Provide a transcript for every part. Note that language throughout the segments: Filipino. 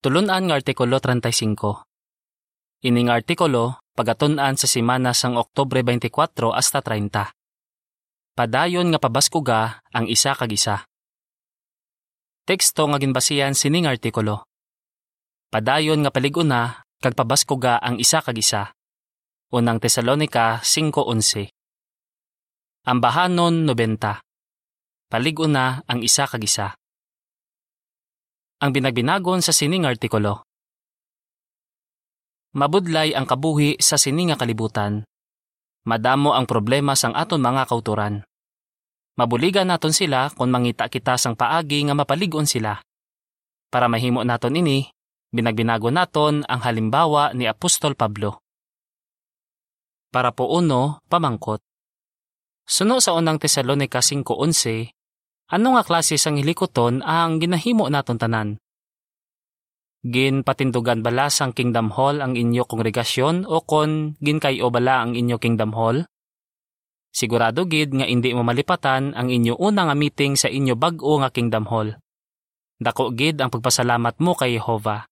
Tulunan nga Artikulo 35. Ining artikulo, pagatunan sa simana sang Oktobre 24 hasta 30. Padayon nga pabaskuga ang isa kag isa. Teksto nga ginbasihan sining artikulo. Padayon nga paliguna kag pabaskuga ang isa kag isa. Unang Tesalonika 5.11 Ambahanon 90 Paliguna ang isa kag isa ang binagbinagon sa sining artikulo. Mabudlay ang kabuhi sa sininga kalibutan. Madamo ang problema sang aton mga kauturan. Mabuligan naton sila kung mangita kita sang paagi nga mapaligon sila. Para mahimo naton ini, binagbinago naton ang halimbawa ni Apostol Pablo. Para po uno, pamangkot. Suno sa unang Tesalonika 5.11, ano nga klase sang hilikoton ang ginahimo naton tanan? Gin patindugan bala sang Kingdom Hall ang inyo kongregasyon o kon gin bala ang inyo Kingdom Hall? Sigurado gid nga indi mo malipatan ang inyo una nga meeting sa inyo bag-o nga Kingdom Hall. Dako gid ang pagpasalamat mo kay Jehova.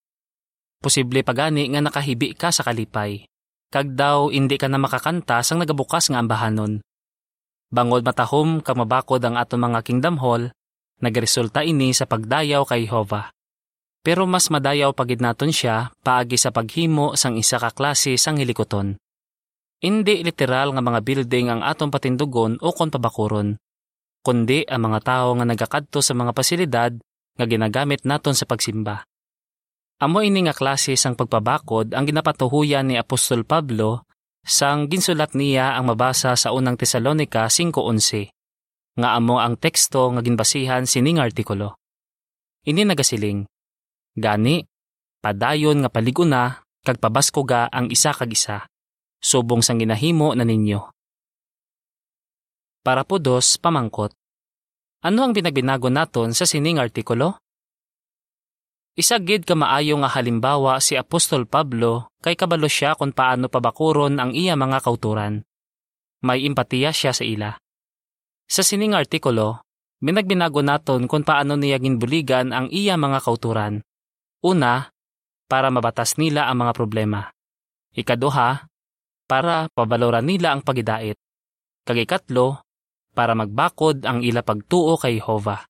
Posible pagani nga nakahibi ka sa kalipay. Kag daw indi ka na makakanta sang nagabukas nga ambahanon. Bangod matahom kamabakod ang aton mga kingdom hall, nagresulta ini sa pagdayaw kay Jehova. Pero mas madayaw pagid naton siya paagi sa paghimo sang isa ka klase sang hilikoton. Hindi literal nga mga building ang aton patindugon o kon pabakuron, kundi ang mga tao nga nagakadto sa mga pasilidad nga ginagamit naton sa pagsimba. Amo ini nga klase sang pagpabakod ang ginapatuhuyan ni Apostol Pablo sang ginsulat niya ang mabasa sa unang Tesalonika 5.11, nga amo ang teksto nga ginbasihan sining artikulo. Ini nagasiling, Gani, padayon nga paliguna, kag pabaskuga ang isa kag isa, subong sang ginahimo na ninyo. Para po dos, pamangkot. Ano ang binagbinago naton sa sining artikulo? Isa gid ka maayo nga halimbawa si Apostol Pablo kay kabalo siya kung paano pabakuron ang iya mga kauturan. May empatiya siya sa ila. Sa sining artikulo, binagbinago naton kung paano niya ginbuligan ang iya mga kauturan. Una, para mabatas nila ang mga problema. Ikaduha, para pabaloran nila ang pagidait. Kagikatlo, para magbakod ang ila pagtuo kay Jehova.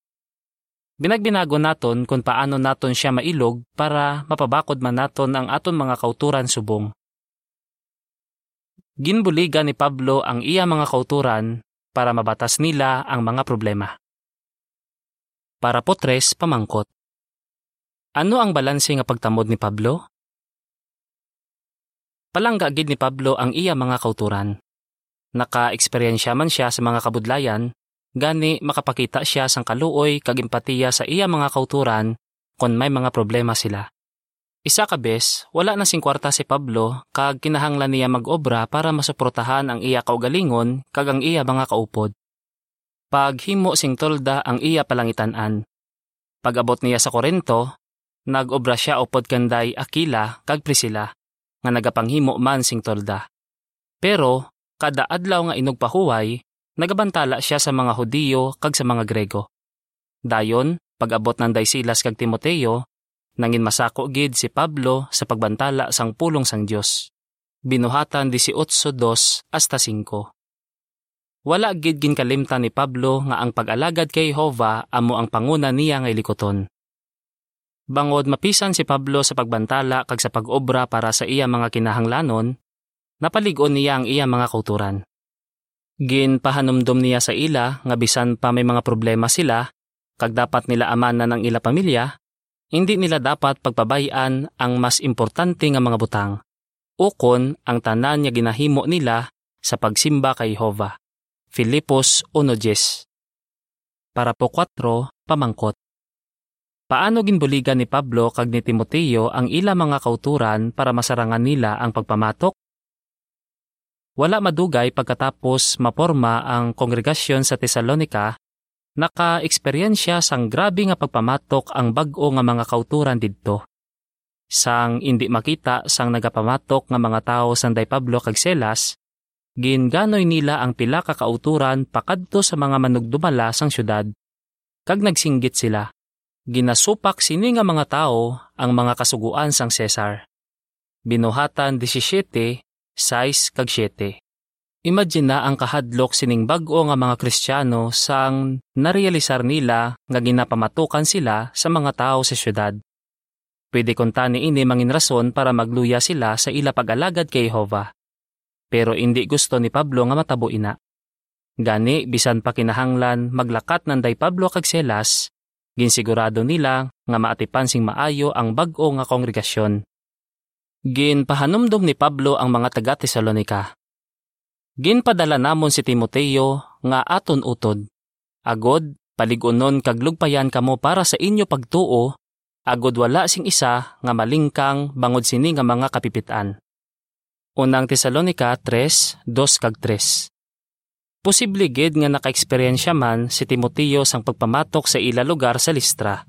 Binagbinago naton kung paano naton siya mailog para mapabakod man naton ang aton mga kauturan subong. Ginbuligan ni Pablo ang iya mga kauturan para mabatas nila ang mga problema. Para po tres, pamangkot. Ano ang balanse nga pagtamod ni Pablo? Palangga gid ni Pablo ang iya mga kauturan. Naka-eksperyensya man siya sa mga kabudlayan gani makapakita siya sang kaluoy kag empatiya sa iya mga kauturan kon may mga problema sila. Isa ka bes, wala na sing kwarta si Pablo kag kinahanglan niya mag-obra para masuportahan ang iya kaugalingon kag ang iya mga kaupod. Pag himo sing tolda ang iya palangitan-an. Pag-abot niya sa Korinto, nag-obra siya upod kanday Akila kag Priscilla nga nagapanghimo man sing tolda. Pero kada adlaw nga inugpahuway, nagabantala siya sa mga Hudiyo kag sa mga Grego. Dayon, pag-abot ng Daisilas kag Timoteo, nangin masako gid si Pablo sa pagbantala sang pulong sang Dios. Binuhatan 18:2 hasta 5. Wala gid ginkalimtan ni Pablo nga ang pag-alagad kay Jehova amo ang panguna niya nga ilikoton. Bangod mapisan si Pablo sa pagbantala kag sa pag-obra para sa iya mga kinahanglanon, napaligon niya ang iya mga kauturan. Gin pahanumdom niya sa ila nga bisan pa may mga problema sila, kag dapat nila amanan ang ila pamilya, hindi nila dapat pagpabayan ang mas importante nga mga butang, ukon ang tanan niya ginahimo nila sa pagsimba kay Jehova. Filipos 1.10 Para po 4, pamangkot. Paano ginbuligan ni Pablo kag ni Timoteo ang ila mga kauturan para masarangan nila ang pagpamatok? Wala madugay pagkatapos maporma ang kongregasyon sa Tesalonika, naka-eksperyensya sang grabe nga pagpamatok ang bag-o nga mga kauturan didto. Sang indi makita sang nagapamatok nga mga tao sanday Pablo kag Selas, ginganoy nila ang pila ka kauturan pakadto sa mga manugdumala sang syudad. Kag nagsinggit sila, ginasupak sini nga mga tao ang mga kasuguan sang Cesar. Binuhatan 17, 6 kag 7. Imagine na ang kahadlok sining bag-o nga mga Kristiyano sang narealisar nila nga ginapamatukan sila sa mga tao sa syudad. Pwede kunta ni ini mangin rason para magluya sila sa ila pag-alagad kay Jehova. Pero hindi gusto ni Pablo nga matabo ina. Gani, bisan pa kinahanglan maglakat ng day Pablo kag Selas, ginsigurado nila nga maatipan sing maayo ang bag-o nga kongregasyon. Ginpahanumdom ni Pablo ang mga taga Tesalonika Ginpadala namon si Timoteo nga aton utod. Agod, paligunon kag lugpayan kamo para sa inyo pagtuo, agod wala sing isa nga malingkang bangod sini nga mga kapipitan. Unang Tesalonika 3, 2 kag 3. Posible gid nga naka-eksperyensya man si Timoteo sang pagpamatok sa ila lugar sa Listra.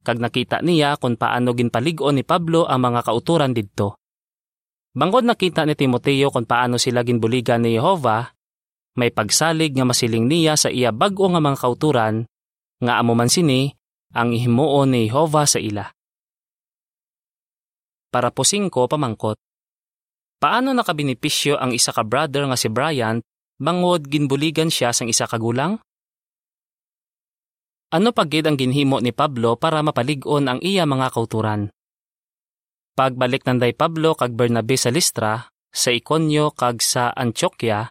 Kag nakita niya kung paano ginpaligon ni Pablo ang mga kauturan didto. Bangod nakita ni Timoteo kung paano sila ginbuligan ni Jehova, may pagsalig nga masiling niya sa iya bag-o nga mga kauturan, nga amo man sini ang ihimuon ni Jehova sa ila. Para po singko pamangkot. Paano nakabinipisyo ang isa ka brother nga si Bryant bangod ginbuligan siya sang isa ka gulang? Ano pagid ang ginhimo ni Pablo para mapalig-on ang iya mga kauturan? Pagbalik ng day Pablo kag Bernabe sa Listra, sa Ikonyo kag sa Antioquia,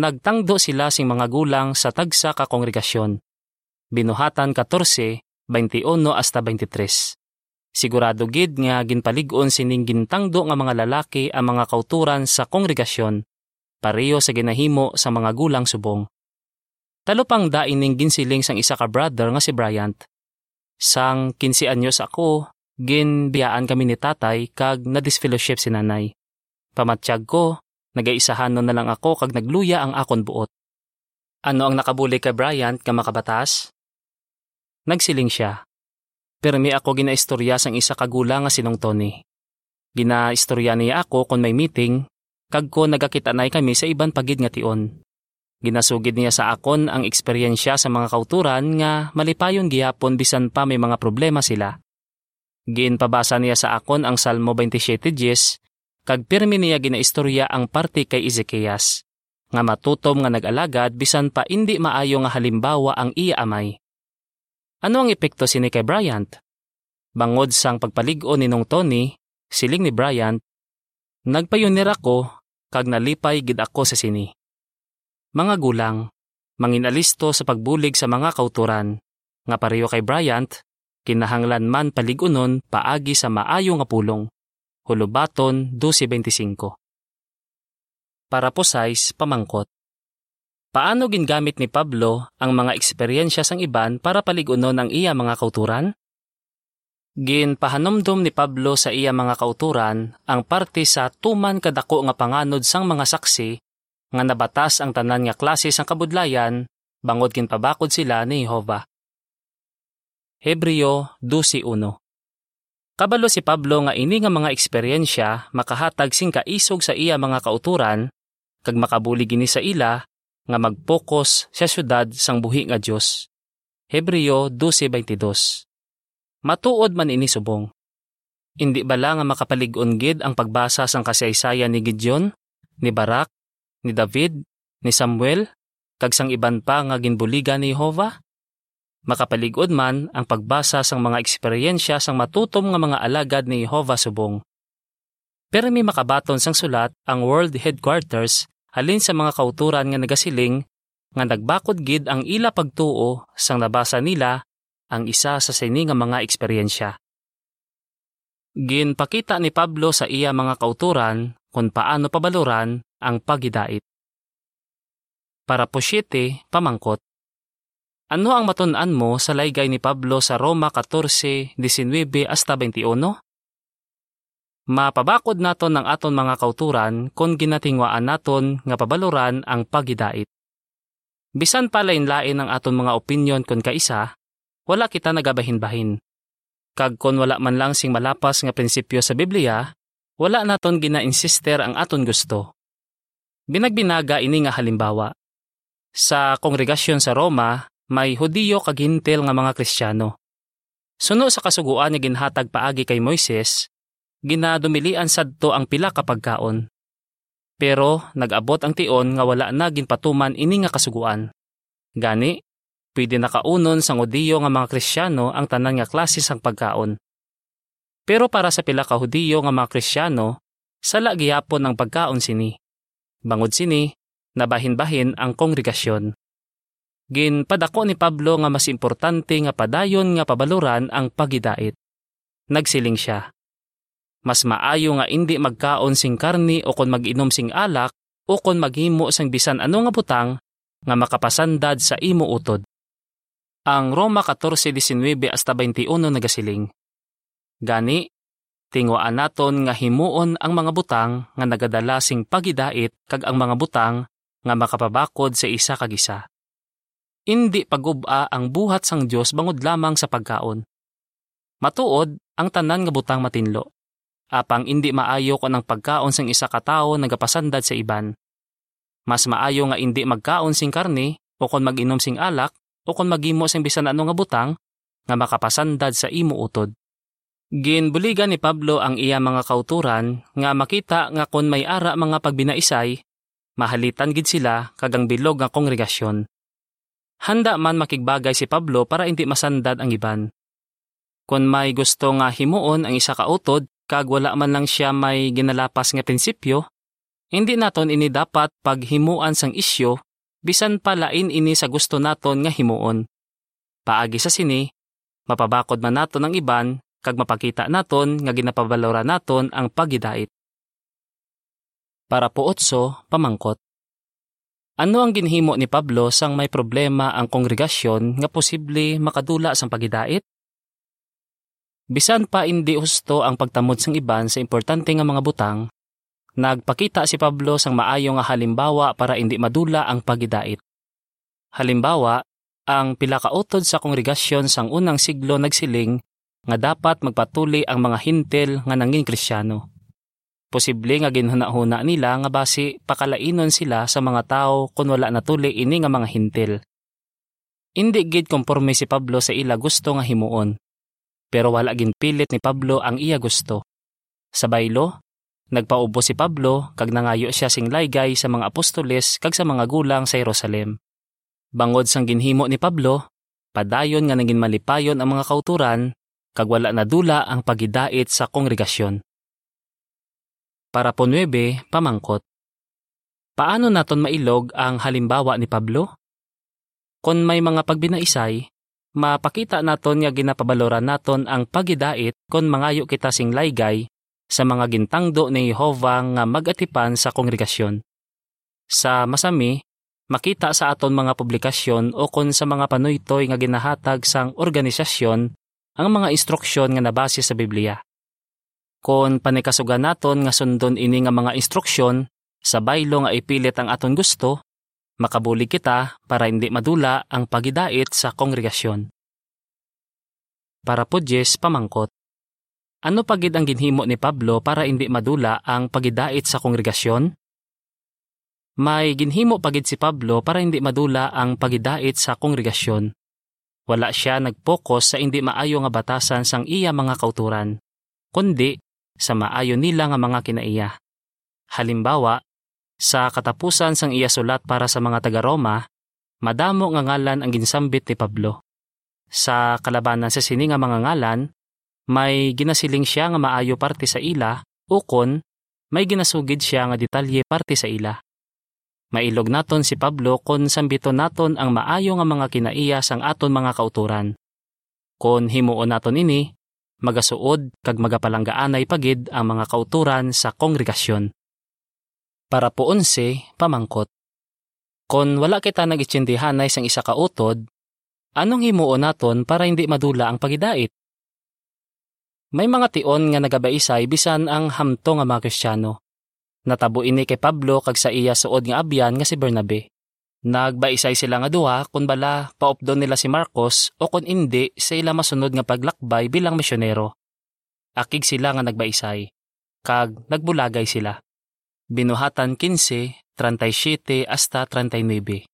nagtangdo sila sing mga gulang sa tagsa ka kongregasyon. Binuhatan 14, 21 hasta 23. Sigurado gid nga ginpalig-on sining gintangdo nga mga lalaki ang mga kauturan sa kongregasyon, pareho sa ginahimo sa mga gulang subong. Talupang dain ning ginsiling sang isa ka brother nga si Bryant. Sang 15 anyos ako, ginbiyaan kami ni tatay kag na-disfellowship si nanay. Pamatsyag ko, nagaisahan na lang ako kag nagluya ang akon buot. Ano ang nakabuli kay Bryant ka makabatas? Nagsiling siya. Pero mi ako ginaistorya sang isa kagula nga sinong Tony. Ginaistorya niya ako kung may meeting, kag ko nagakita nay kami sa iban pagid nga tion. Ginasugid niya sa akon ang eksperyensya sa mga kauturan nga malipayon gihapon bisan pa may mga problema sila. Ginpabasa niya sa akon ang Salmo 27:10 kag pirmi niya ginaistorya ang parte kay Ezekias nga matutom nga nag-alagad bisan pa indi maayo nga halimbawa ang iya amay. Ano ang epekto sini kay Bryant? Bangod sang pagpalig-o ni nung Tony, siling ni Bryant, nagpayunir ako kag nalipay gid ako sa sini. Mga gulang, manginalisto sa pagbulig sa mga kauturan, nga pareho kay Bryant, kinahanglan man paligunon paagi sa maayo nga pulong. Hulubaton 12.25 Para po size, pamangkot. Paano gingamit ni Pablo ang mga eksperyensya sang iban para paligunon ang iya mga kauturan? Ginpahanomdom ni Pablo sa iya mga kauturan ang parte sa tuman kadako nga panganod sang mga saksi nga nabatas ang tanan nga klase sang kabudlayan bangod ginpabakod sila ni Jehova. Hebreo 12.1 Kabalo si Pablo nga ini nga mga eksperyensya makahatag sing kaisog sa iya mga kauturan kag makabuli gini sa ila nga magpokus sa syudad sang buhi nga Dios. Hebreo 12:22. Matuod man ini subong. Indi bala nga makapalig-on gid ang pagbasa sang kasaysayan ni Gideon, ni Barak, ni David, ni Samuel, kag sang iban pa nga ginbuligan ni Jehova? Makapaligod man ang pagbasa sang mga eksperyensya sang matutom nga mga alagad ni Jehovah subong. Pero may makabaton sang sulat ang World Headquarters halin sa mga kauturan nga nagasiling nga nagbakod gid ang ila pagtuo sang nabasa nila ang isa sa sini nga mga eksperyensya. Ginpakita ni Pablo sa iya mga kauturan kung paano pabaluran ang pagidait. Para po siyete, pamangkot. Ano ang matun-an mo sa laygay ni Pablo sa Roma 14:19 hasta 21? Mapabakod naton ang aton mga kauturan kung ginatingwaan naton nga pabaluran ang pagidait. Bisan pa lain-lain ang aton mga opinyon kung kaisa, wala kita nagabahin-bahin. Kag kon wala man lang sing malapas nga prinsipyo sa Biblia, wala naton gina-insister ang aton gusto. Binagbinaga ini nga halimbawa. Sa kongregasyon sa Roma, may Hudiyo kag Hintil nga mga Kristiyano. Suno sa kasuguan nga ginhatag paagi kay Moises, ginadumilian sadto ang pila ka pagkaon. Pero nag-abot ang tion nga wala na ginpatuman ini nga kasuguan. Gani, pwede nakaunon sang Hudiyo nga mga Krisyano ang tanan nga klase sang pagkaon. Pero para sa pila ka Hudiyo nga mga Krisyano, sala gihapon ang pagkaon sini. Bangod sini, nabahin-bahin ang kongregasyon. Ginpadako ni Pablo nga mas importante nga padayon nga pabaluran ang pagidait. Nagsiling siya mas maayo nga indi magkaon sing karni o kon mag-inom sing alak o kon maghimo sang bisan ano nga butang nga makapasandad sa imo utod. Ang Roma 14:19 hasta 21 nagasiling. Gani, tingwaan naton nga himuon ang mga butang nga nagadala sing pagidait kag ang mga butang nga makapabakod sa isa kag isa. Indi paguba ang buhat sang Dios bangod lamang sa pagkaon. Matuod ang tanan nga butang matinlo apang indi maayo ko ng pagkaon sang isa ka tawo nagapasandad sa iban. Mas maayo nga indi magkaon sing karne o kon mag-inom sing alak o kon magimo sing bisan ano nga butang nga makapasandad sa imo utod. Ginbuligan ni Pablo ang iya mga kauturan nga makita nga kon may ara mga pagbinaisay, mahalitan gid sila kagang bilog nga kongregasyon. Handa man makigbagay si Pablo para hindi masandad ang iban. Kung may gusto nga himuon ang isa ka utod, kag wala man lang siya may ginalapas nga prinsipyo, hindi naton ini dapat paghimuan sang isyo, bisan palain ini sa gusto naton nga himuon. Paagi sa sini, mapabakod man naton ang iban, kag mapakita naton nga ginapabalora naton ang pagidait. Para po otso, pamangkot. Ano ang ginhimo ni Pablo sang may problema ang kongregasyon nga posible makadula sang pagidait? Bisan pa hindi husto ang pagtamod sang iban sa importante nga mga butang, nagpakita si Pablo sang maayo nga halimbawa para hindi madula ang pagidait. Halimbawa, ang pila ka utod sa kongregasyon sang unang siglo nagsiling nga dapat magpatuli ang mga hintel nga nanging kristyano. Posible nga ginhuna-huna nila nga basi pakalainon sila sa mga tao kung wala natuli ini nga mga hintel. Indi gid konforme si Pablo sa ila gusto nga himuon pero wala ginpilit ni Pablo ang iya gusto. Sa baylo, nagpaubo si Pablo kag nangayo siya sing laygay sa mga apostoles kag sa mga gulang sa Jerusalem. Bangod sang ginhimo ni Pablo, padayon nga naging malipayon ang mga kauturan kag wala na dula ang pagidait sa kongregasyon. Para po 9, pamangkot. Paano naton mailog ang halimbawa ni Pablo? Kung may mga pagbinaisay, mapakita naton nga ginapabaloran naton ang pagidait kon mangayo kita sing laygay sa mga gintangdo ni Jehova nga magatipan sa kongregasyon. Sa masami, makita sa aton mga publikasyon o kon sa mga panuytoy nga ginahatag sang organisasyon ang mga instruksyon nga nabase sa Biblia. Kon panikasugan naton nga sundon ini nga mga instruksyon, sa baylo nga ipilit ang aton gusto, makabuli kita para hindi madula ang pagidait sa kongregasyon. Para po Jess pamangkot. Ano pagid ang ginhimo ni Pablo para hindi madula ang pagidait sa kongregasyon? May ginhimo pagid si Pablo para hindi madula ang pagidait sa kongregasyon. Wala siya nagpokus sa hindi maayo nga batasan sang iya mga kauturan, kundi sa maayo nila nga mga kinaiya. Halimbawa, sa katapusan sang iya sulat para sa mga taga-Roma, madamo nga ngalan ang ginsambit ni Pablo. Sa kalabanan sa sini nga mga ngalan, may ginasiling siya nga maayo parte sa ila, ukon, may ginasugid siya nga detalye parte sa ila. Mailog naton si Pablo kon sambito naton ang maayo nga mga kinaiya sang aton mga kauturan. Kon himuon naton ini, magasuod kag magapalanggaanay pagid ang mga kauturan sa kongregasyon. Para po unse, pamangkot. Kon wala kita nag-itsindihanay sang isa ka utod, anong himuon naton para hindi madula ang pagidait? May mga tion nga nagabaisay bisan ang hamto nga mga Kristiyano. Natabo ini kay Pablo kag sa iya suod nga abyan nga si Bernabe. Nagbaisay sila nga duha kun bala paupdon nila si Marcos o kun indi sa ila masunod nga paglakbay bilang misyonero. Akig sila nga nagbaisay, kag nagbulagay sila. Binuhatan 15, 37 hasta 39.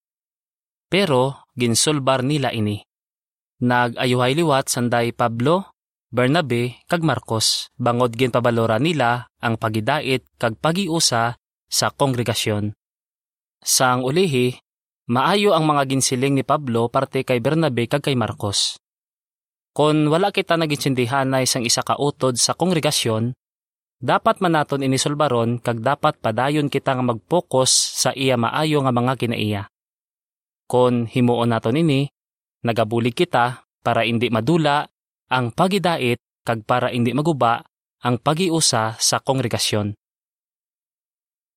Pero ginsulbar nila ini. Nag-ayuhay liwat sanday Pablo, Bernabe kag Marcos bangod gin pabalora nila ang pagidait kag pagiusa sa kongregasyon. Sang ulihi, maayo ang mga ginsiling ni Pablo parte kay Bernabe kag kay Marcos. Kon wala kita naginsindihan na isang isa ka utod sa kongregasyon, dapat man naton inisolbaron kag dapat padayon kita nga mag-focus sa iya maayo nga mga kinaiya. Kon himuon naton ini, nagabulig kita para hindi madula ang pagidait kag para hindi maguba ang pagiusa sa kongregasyon.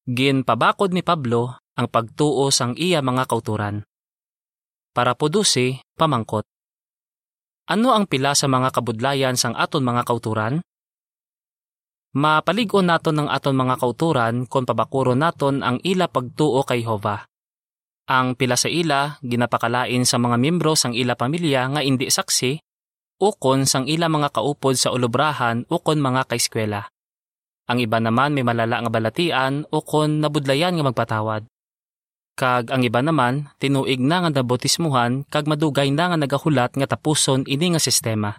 Gin pabakod ni Pablo ang pagtuo sang iya mga kauturan. Para pudusi, pamangkot. Ano ang pila sa mga kabudlayan sang aton mga kauturan? Mapaligon naton ng aton mga kauturan kung pabakuro naton ang ila pagtuo kay Hova. Ang pila sa ila ginapakalain sa mga miyembro sang ila pamilya nga indi saksi ukon sang ila mga kaupod sa ulubrahan ukon mga kaeskwela. Ang iba naman may malala nga balatian ukon nabudlayan nga magpatawad. Kag ang iba naman tinuig na nga nabotismuhan kag madugay na nga nagahulat nga tapuson ini nga sistema.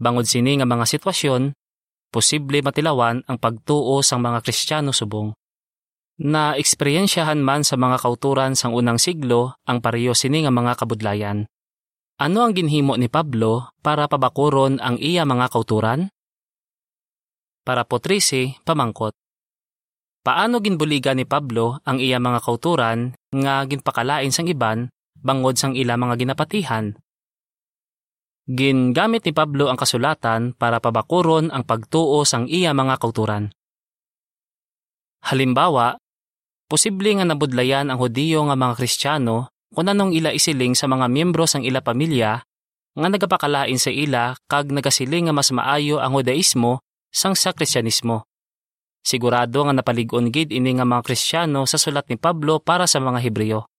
Bangod sini nga mga sitwasyon, posible matilawan ang pagtuo sang mga Kristiyano subong. Na eksperyensyahan man sa mga kauturan sang unang siglo ang pareho sini nga mga kabudlayan. Ano ang ginhimo ni Pablo para pabakuron ang iya mga kauturan? Para po 13, pamangkot. Paano ginbuliga ni Pablo ang iya mga kauturan nga ginpakalain sang iban bangod sang ila mga ginapatihan? Gingamit ni Pablo ang kasulatan para pabakuron ang pagtuo sang iya mga kauturan. Halimbawa, posible nga nabudlayan ang Hudiyo nga mga Kristiyano kung anong ila isiling sa mga miyembro sang ila pamilya nga nagapakalain sa ila kag nagasiling nga mas maayo ang Judaismo sang sa Kristyanismo. Sigurado nga napaligon gid ini nga mga Kristiyano sa sulat ni Pablo para sa mga Hebreo.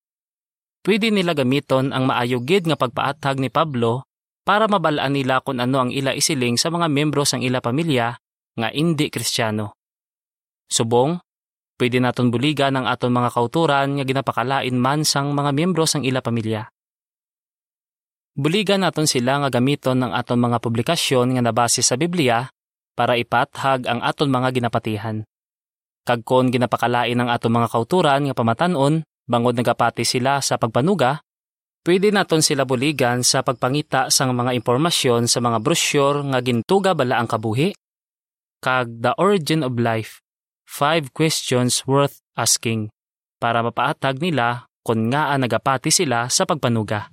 Pwede nila gamiton ang maayo gid nga pagpaatag ni Pablo para mabalaan nila kung ano ang ila isiling sa mga miyembro sang ila pamilya nga indi Kristiyano. Subong, pwede naton buligan ang aton mga kauturan nga ginapakalain man sang mga miyembro sang ila pamilya. Buligan naton sila nga gamiton ng aton mga publikasyon nga nabase sa Biblia para ipathag ang aton mga ginapatihan. Kag kon ginapakalain ang aton mga kauturan nga pamatanon, bangod nagapati sila sa pagpanuga, Pwede naton sila buligan sa pagpangita sang mga impormasyon sa mga brochure nga gintuga bala ang kabuhi. Kag The Origin of Life, 5 questions worth asking para mapaatag nila kung nga nagapati sila sa pagpanuga.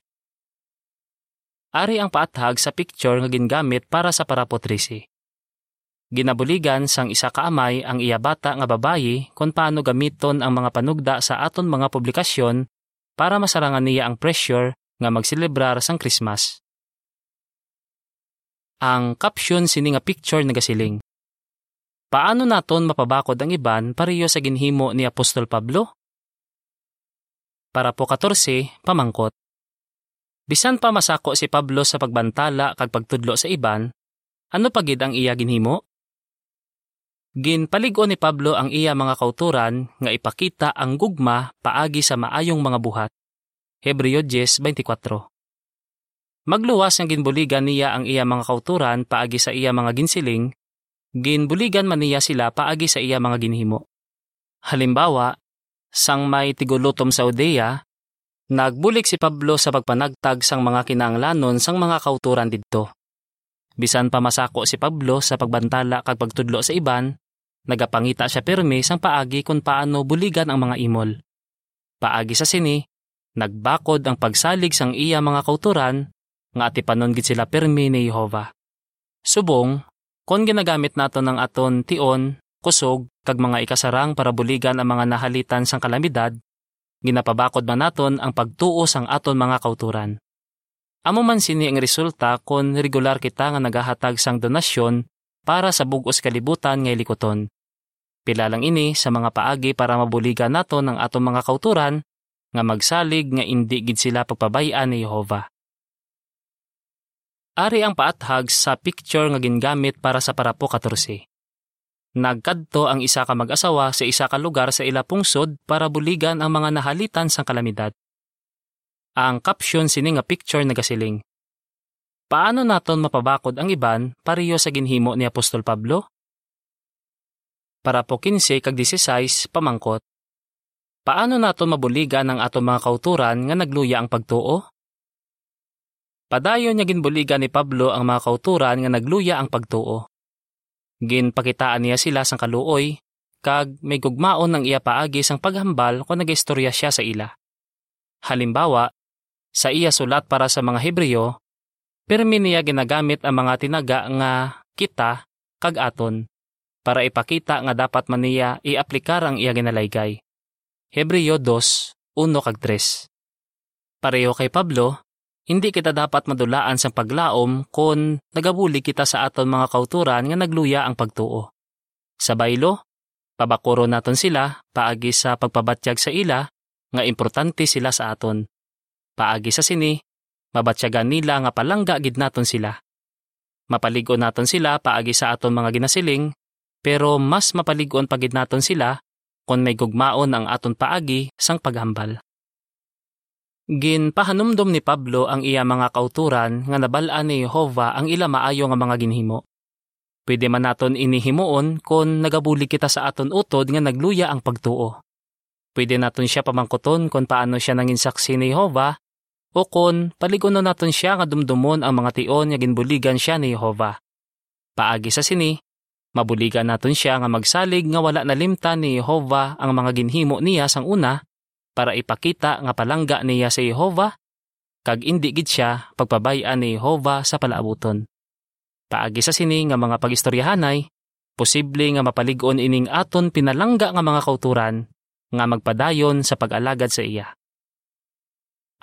Ari ang paatag sa picture nga gingamit para sa parapotrisi. Ginabuligan sang isa kaamay ang iya bata nga babayi kung paano gamiton ang mga panugda sa aton mga publikasyon para masarangan niya ang pressure nga magselebrar sang Christmas. Ang caption sini nga picture nagasiling. Paano naton mapabakod ang iban pareho sa ginhimo ni Apostol Pablo? Para po 14, pamangkot. Bisan pa masako si Pablo sa pagbantala kag pagtudlo sa iban, ano pagid ang iya ginhimo? Ginpaligo ni Pablo ang iya mga kauturan nga ipakita ang gugma paagi sa maayong mga buhat. Hebreo 10:24. Magluwas ang ginbuligan niya ang iya mga kauturan paagi sa iya mga ginsiling, ginbuligan man niya sila paagi sa iya mga ginhimo. Halimbawa, sang may tigulutom sa Odea, nagbulik si Pablo sa pagpanagtag sang mga kinanglanon sang mga kauturan didto. Bisan pa masako si Pablo sa pagbantala kag pagtudlo sa iban, Nagapangita siya pirmi sang paagi kung paano buligan ang mga imol. Paagi sa sini, nagbakod ang pagsalig sang iya mga kauturan nga ati panon gid sila pirmi ni Jehova. Subong, kon ginagamit nato ng aton tion, kusog, kag mga ikasarang para buligan ang mga nahalitan sang kalamidad, ginapabakod man naton ang pagtuo sang aton mga kauturan. Amo man sini ang resulta kon regular kita nga nagahatag sang donasyon para sa bugos kalibutan nga likoton. Pila lang ini sa mga paagi para mabuligan nato ng atong mga kauturan nga magsalig nga indi gid sila pagpabayaan ni Jehova. Ari ang paathag sa picture nga gingamit para sa parapo 14. Nagkadto ang isa ka mag-asawa sa isa ka lugar sa ila pungsod para buligan ang mga nahalitan sang kalamidad. Ang caption sini nga picture nagasiling. Paano naton mapabakod ang iban pariyo sa ginhimo ni Apostol Pablo? Para po 15 kag 16 pamangkot. Paano naton mabuligan ang aton mga kauturan nga nagluya ang pagtuo? Padayon niya ginbuligan ni Pablo ang mga kauturan nga nagluya ang pagtuo. Ginpakitaan niya sila sang kaluoy, kag may gugmaon ng iya paagi sang paghambal kung nagistorya siya sa ila. Halimbawa, sa iya sulat para sa mga Hebreyo, pirmi niya ginagamit ang mga tinaga nga kita kag aton para ipakita nga dapat man niya iaplikar ang iya ginalaygay. Hebreyo 2, 1 kag 3 Pareho kay Pablo, hindi kita dapat madulaan sa paglaom kung nagabuli kita sa aton mga kauturan nga nagluya ang pagtuo. Sa baylo, pabakuro naton sila paagi sa pagpabatyag sa ila nga importante sila sa aton. Paagi sa sini, mabatyagan nila nga palangga gid naton sila. Mapaligon naton sila paagi sa aton mga ginasiling, pero mas mapaligon pagid naton sila kung may gugmaon ang aton paagi sang paghambal. Ginpahanumdom ni Pablo ang iya mga kauturan nga nabalaan ni Jehova ang ila maayo nga mga ginhimo. Pwede man naton inihimuon kung nagabuli kita sa aton utod nga nagluya ang pagtuo. Pwede naton siya pamangkuton kung paano siya nangin saksi ni Jehova o kung paliguno naton siya nga dumdumon ang mga tion nga ginbuligan siya ni Jehova. Paagi sa sini, mabuligan naton siya nga magsalig nga wala nalimtan ni Jehova ang mga ginhimo niya sang una para ipakita nga palangga niya sa Jehova kag indi gid siya pagpabayan ni Jehova sa palaabuton. Paagi sa sini nga mga pagistoryahanay, posible nga mapaligon ining aton pinalangga nga mga kauturan nga magpadayon sa pag-alagad sa iya.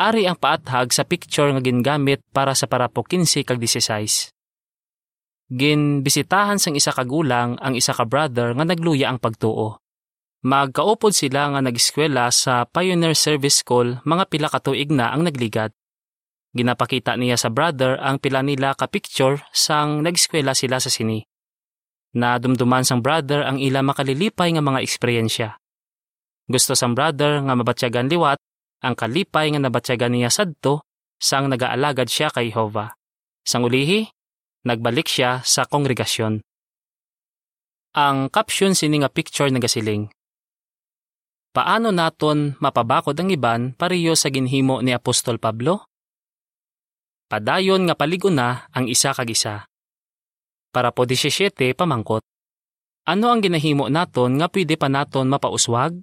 Ari ang paathag sa picture nga gingamit para sa parapo 15 kag 16. Ginbisitahan sang isa ka gulang ang isa ka brother nga nagluya ang pagtuo. Magkaupod sila nga nag-eskwela sa Pioneer Service School mga pila ka tuig na ang nagligat. Ginapakita niya sa brother ang pila nila ka picture sang nag-eskwela sila sa sini. Nadumduman sang brother ang ila makalilipay nga mga eksperyensya. Gusto sang brother nga mabatyagan liwat ang kalipay nga nabatyagan niya sadto sang nagaalagad siya kay Jehova. Sang ulihi, nagbalik siya sa kongregasyon. Ang caption sini nga picture nagasiling. Paano naton mapabakod ang iban pariyo sa ginhimo ni Apostol Pablo? Padayon nga paliguna ang isa kag isa. Para po 17 pamangkot. Ano ang ginahimo naton nga pwede pa naton mapauswag?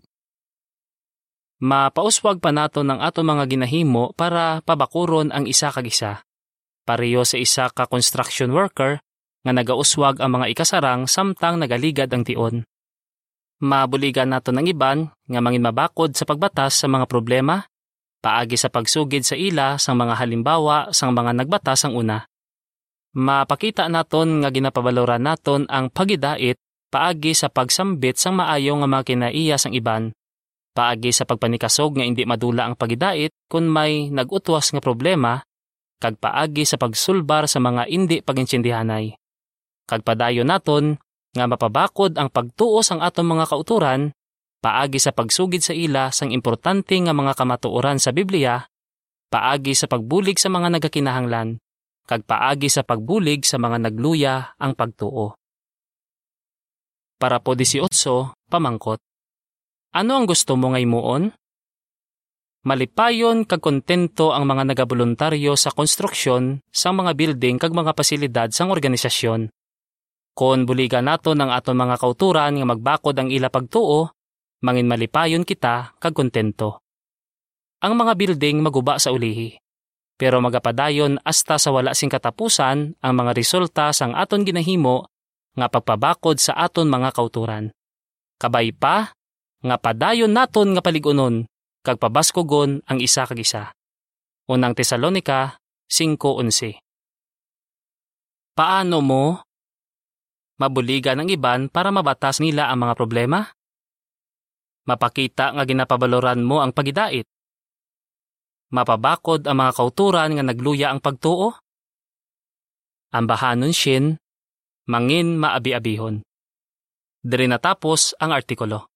Mapauswag pa naton ang aton mga ginahimo para pabakuron ang isa kag isa. Pariyo sa isa ka construction worker nga nagauswag ang mga ikasarang samtang nagaligad ang tion mabuligan nato ng iban nga mangin mabakod sa pagbatas sa mga problema, paagi sa pagsugid sa ila sang mga halimbawa sang mga nagbatas ang una. Mapakita naton nga ginapabaloran naton ang pagidait paagi sa pagsambit sang maayo nga mga kinaiya sang iban. Paagi sa pagpanikasog nga hindi madula ang pagidait kung may nagutwas nga problema, kag paagi sa pagsulbar sa mga hindi paginsindihanay. Kag padayon naton nga mapabakod ang pagtuo sang atong mga kauturan, paagi sa pagsugid sa ila sang importante nga mga kamatuoran sa Biblia, paagi sa pagbulig sa mga nagakinahanglan, kag paagi sa pagbulig sa mga nagluya ang pagtuo. Para po 18, pamangkot. Ano ang gusto mo ngay muon? Malipayon kag kontento ang mga nagaboluntaryo sa konstruksyon sa mga building kag mga pasilidad sang organisasyon kon buligan nato ng aton mga kauturan nga magbakod ang ila pagtuo, mangin malipayon kita kag kontento. Ang mga building maguba sa ulihi, pero magapadayon hasta sa wala sing katapusan ang mga resulta sang aton ginahimo nga pagpabakod sa aton mga kauturan. Kabay pa, nga padayon naton nga paligunon, kag pabaskogon ang isa kag isa. Unang Tesalonika 5.11 Paano mo mabuligan ng iban para mabatas nila ang mga problema? Mapakita nga ginapabaloran mo ang pagidait. Mapabakod ang mga kauturan nga nagluya ang pagtuo? Ang bahanon shin, mangin maabi-abihon. Diri natapos ang artikulo.